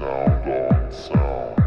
What is techno?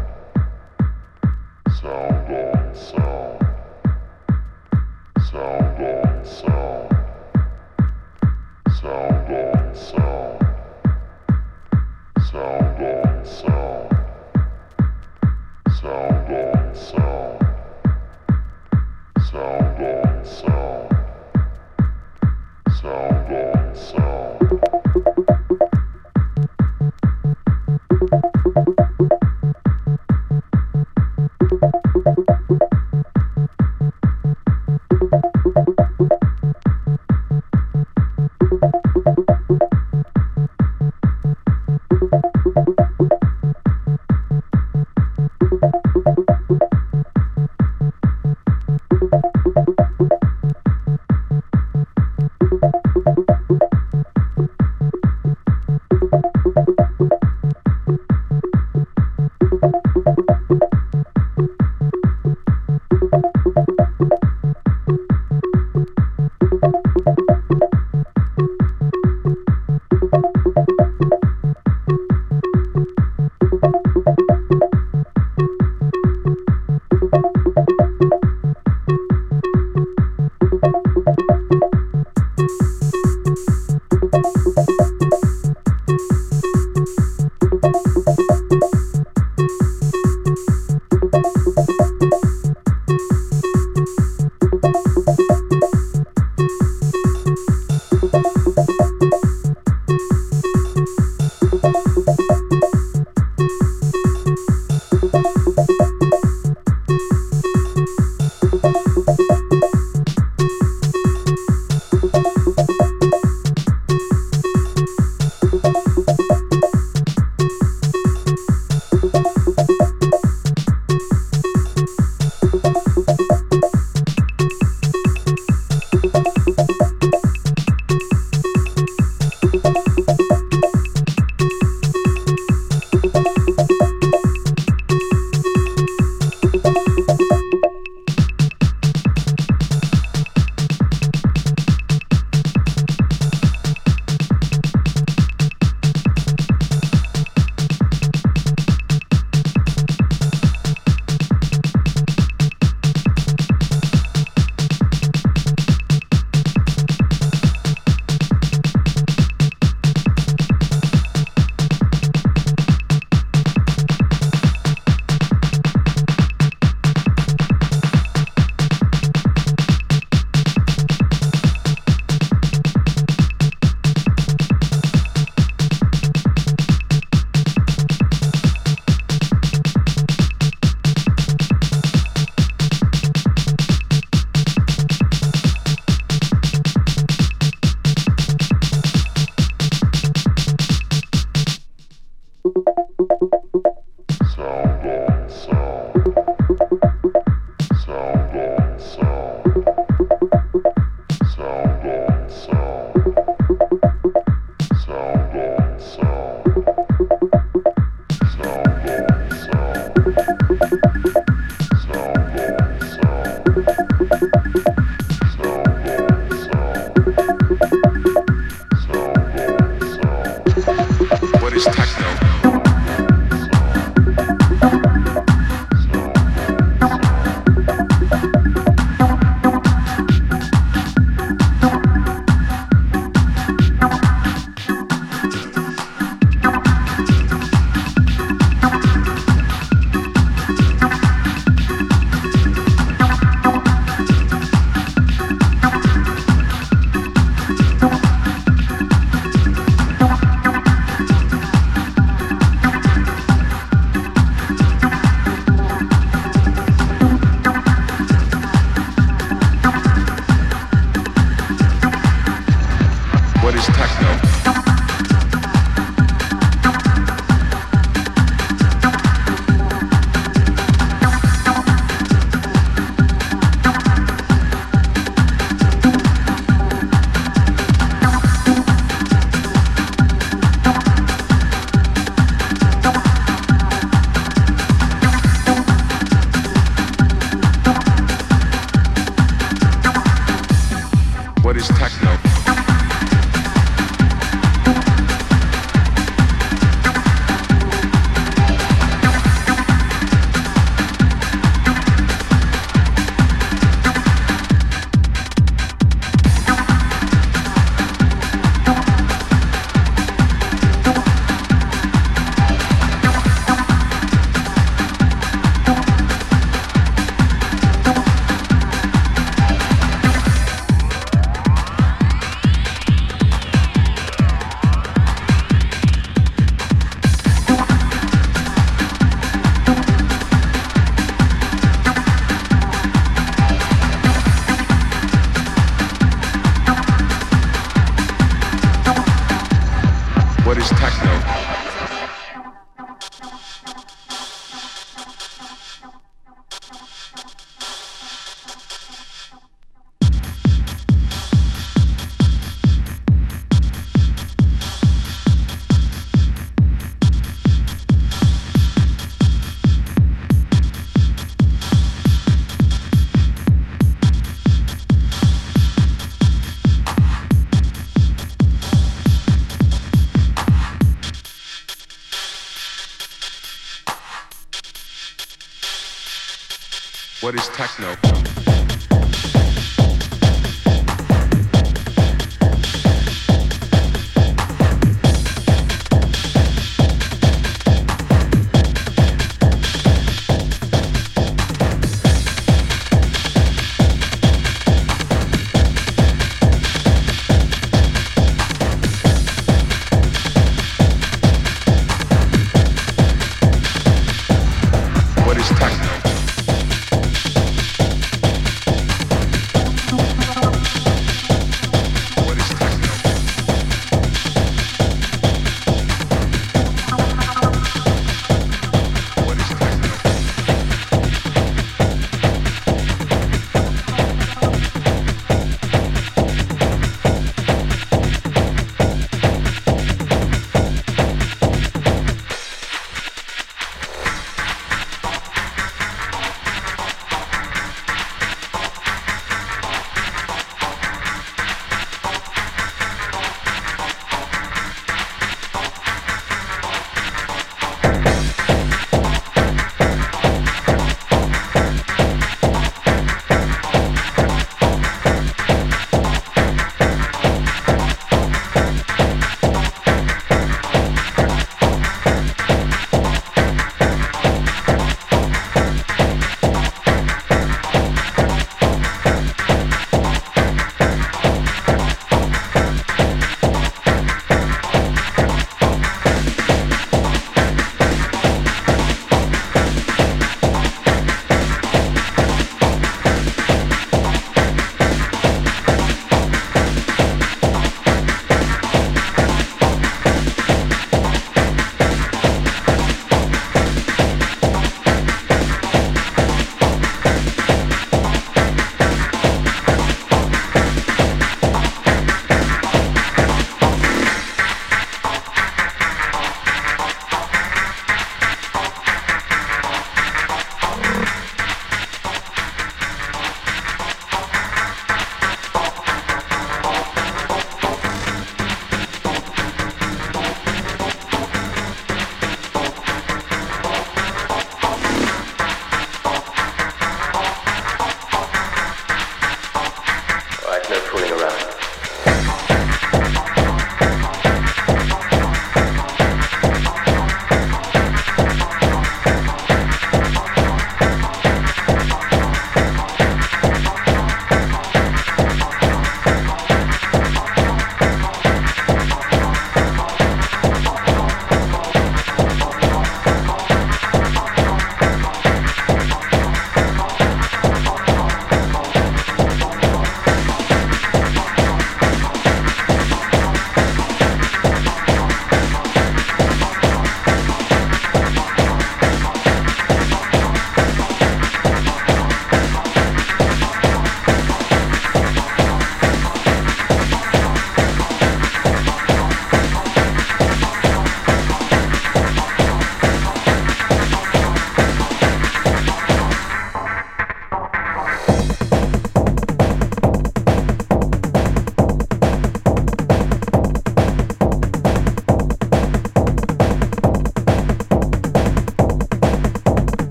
What is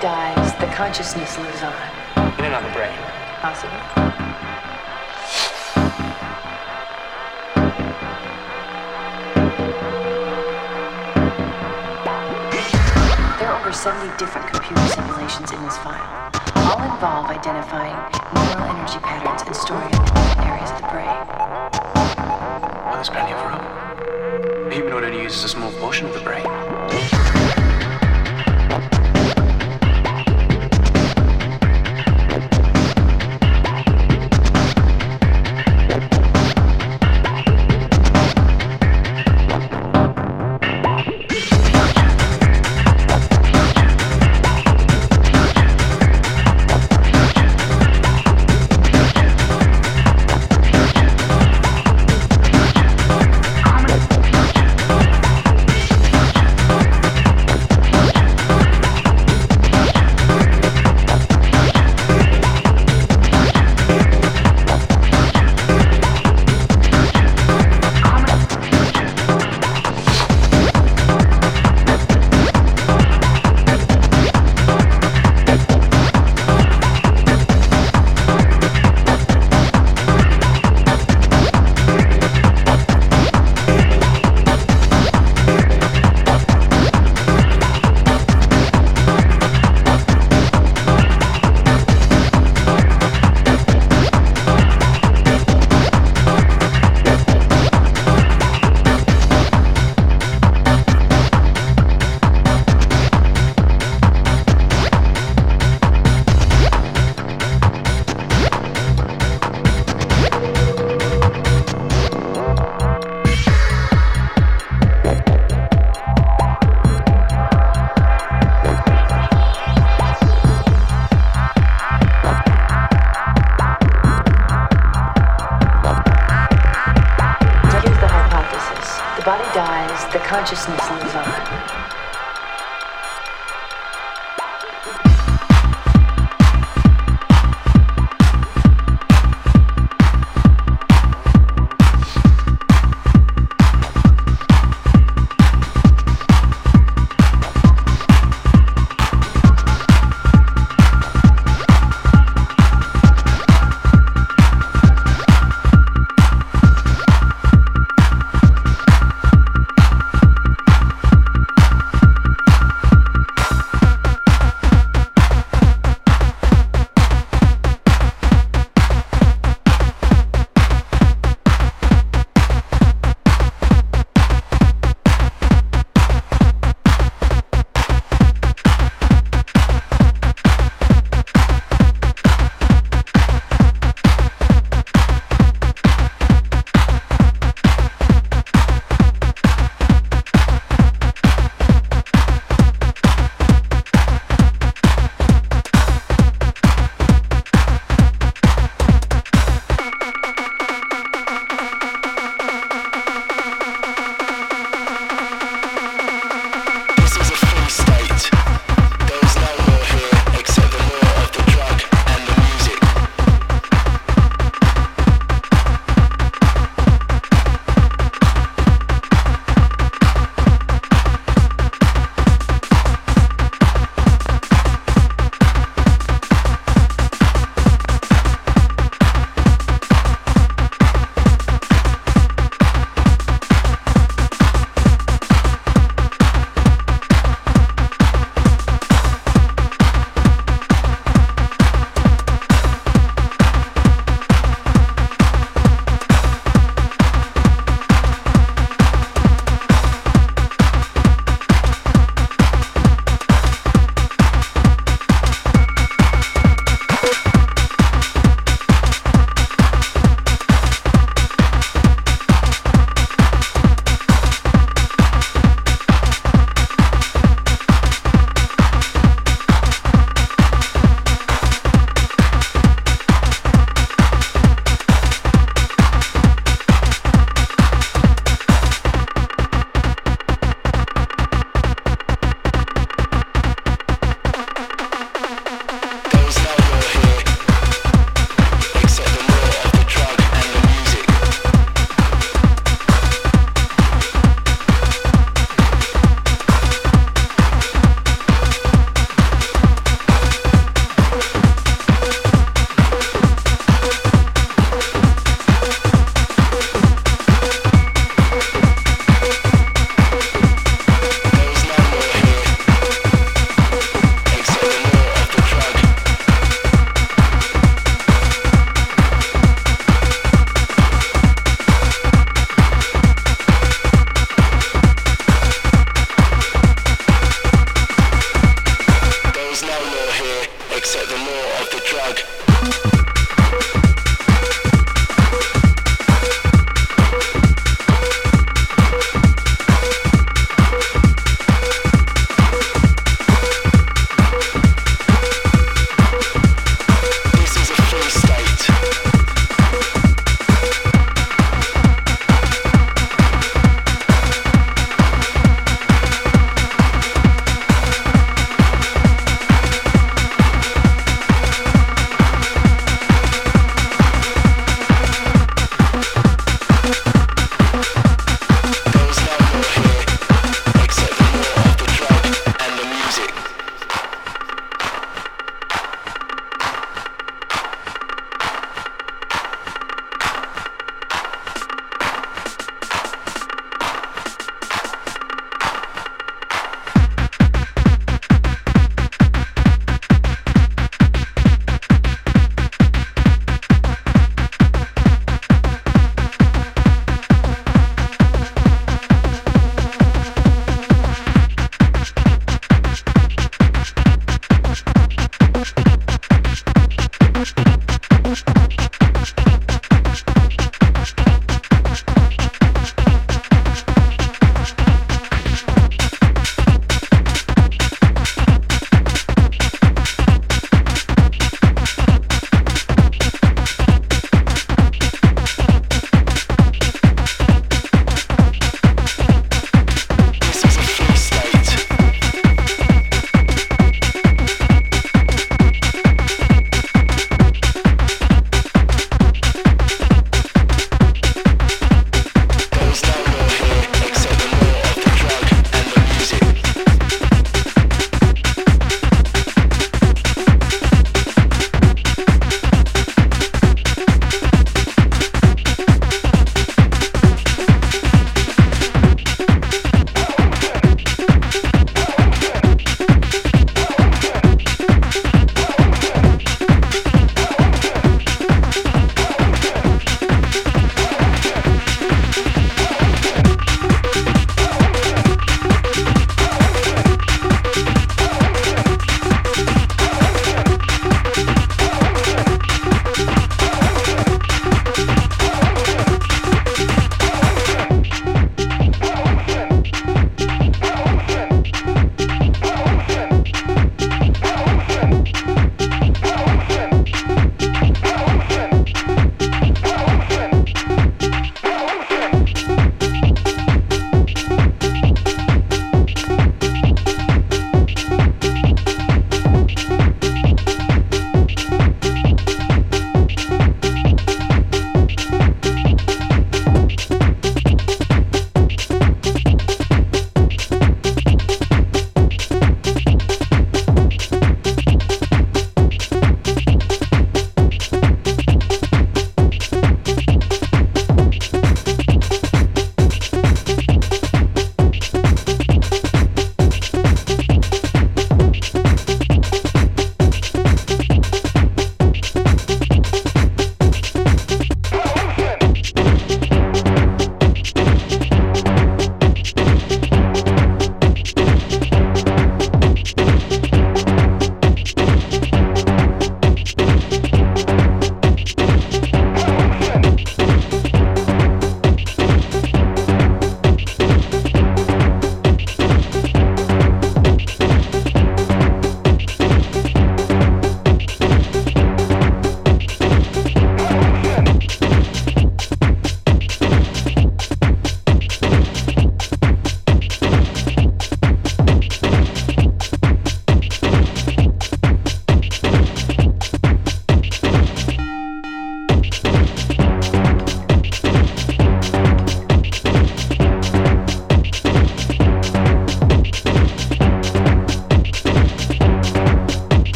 dies, the consciousness lives on. In another brain. Possible. over 70 different computer simulations in this file. All involve identifying neural energy patterns and storing them in areas of the brain. Well, there's plenty of room. A humanoid only uses a small portion of the brain. Consciousness lives on.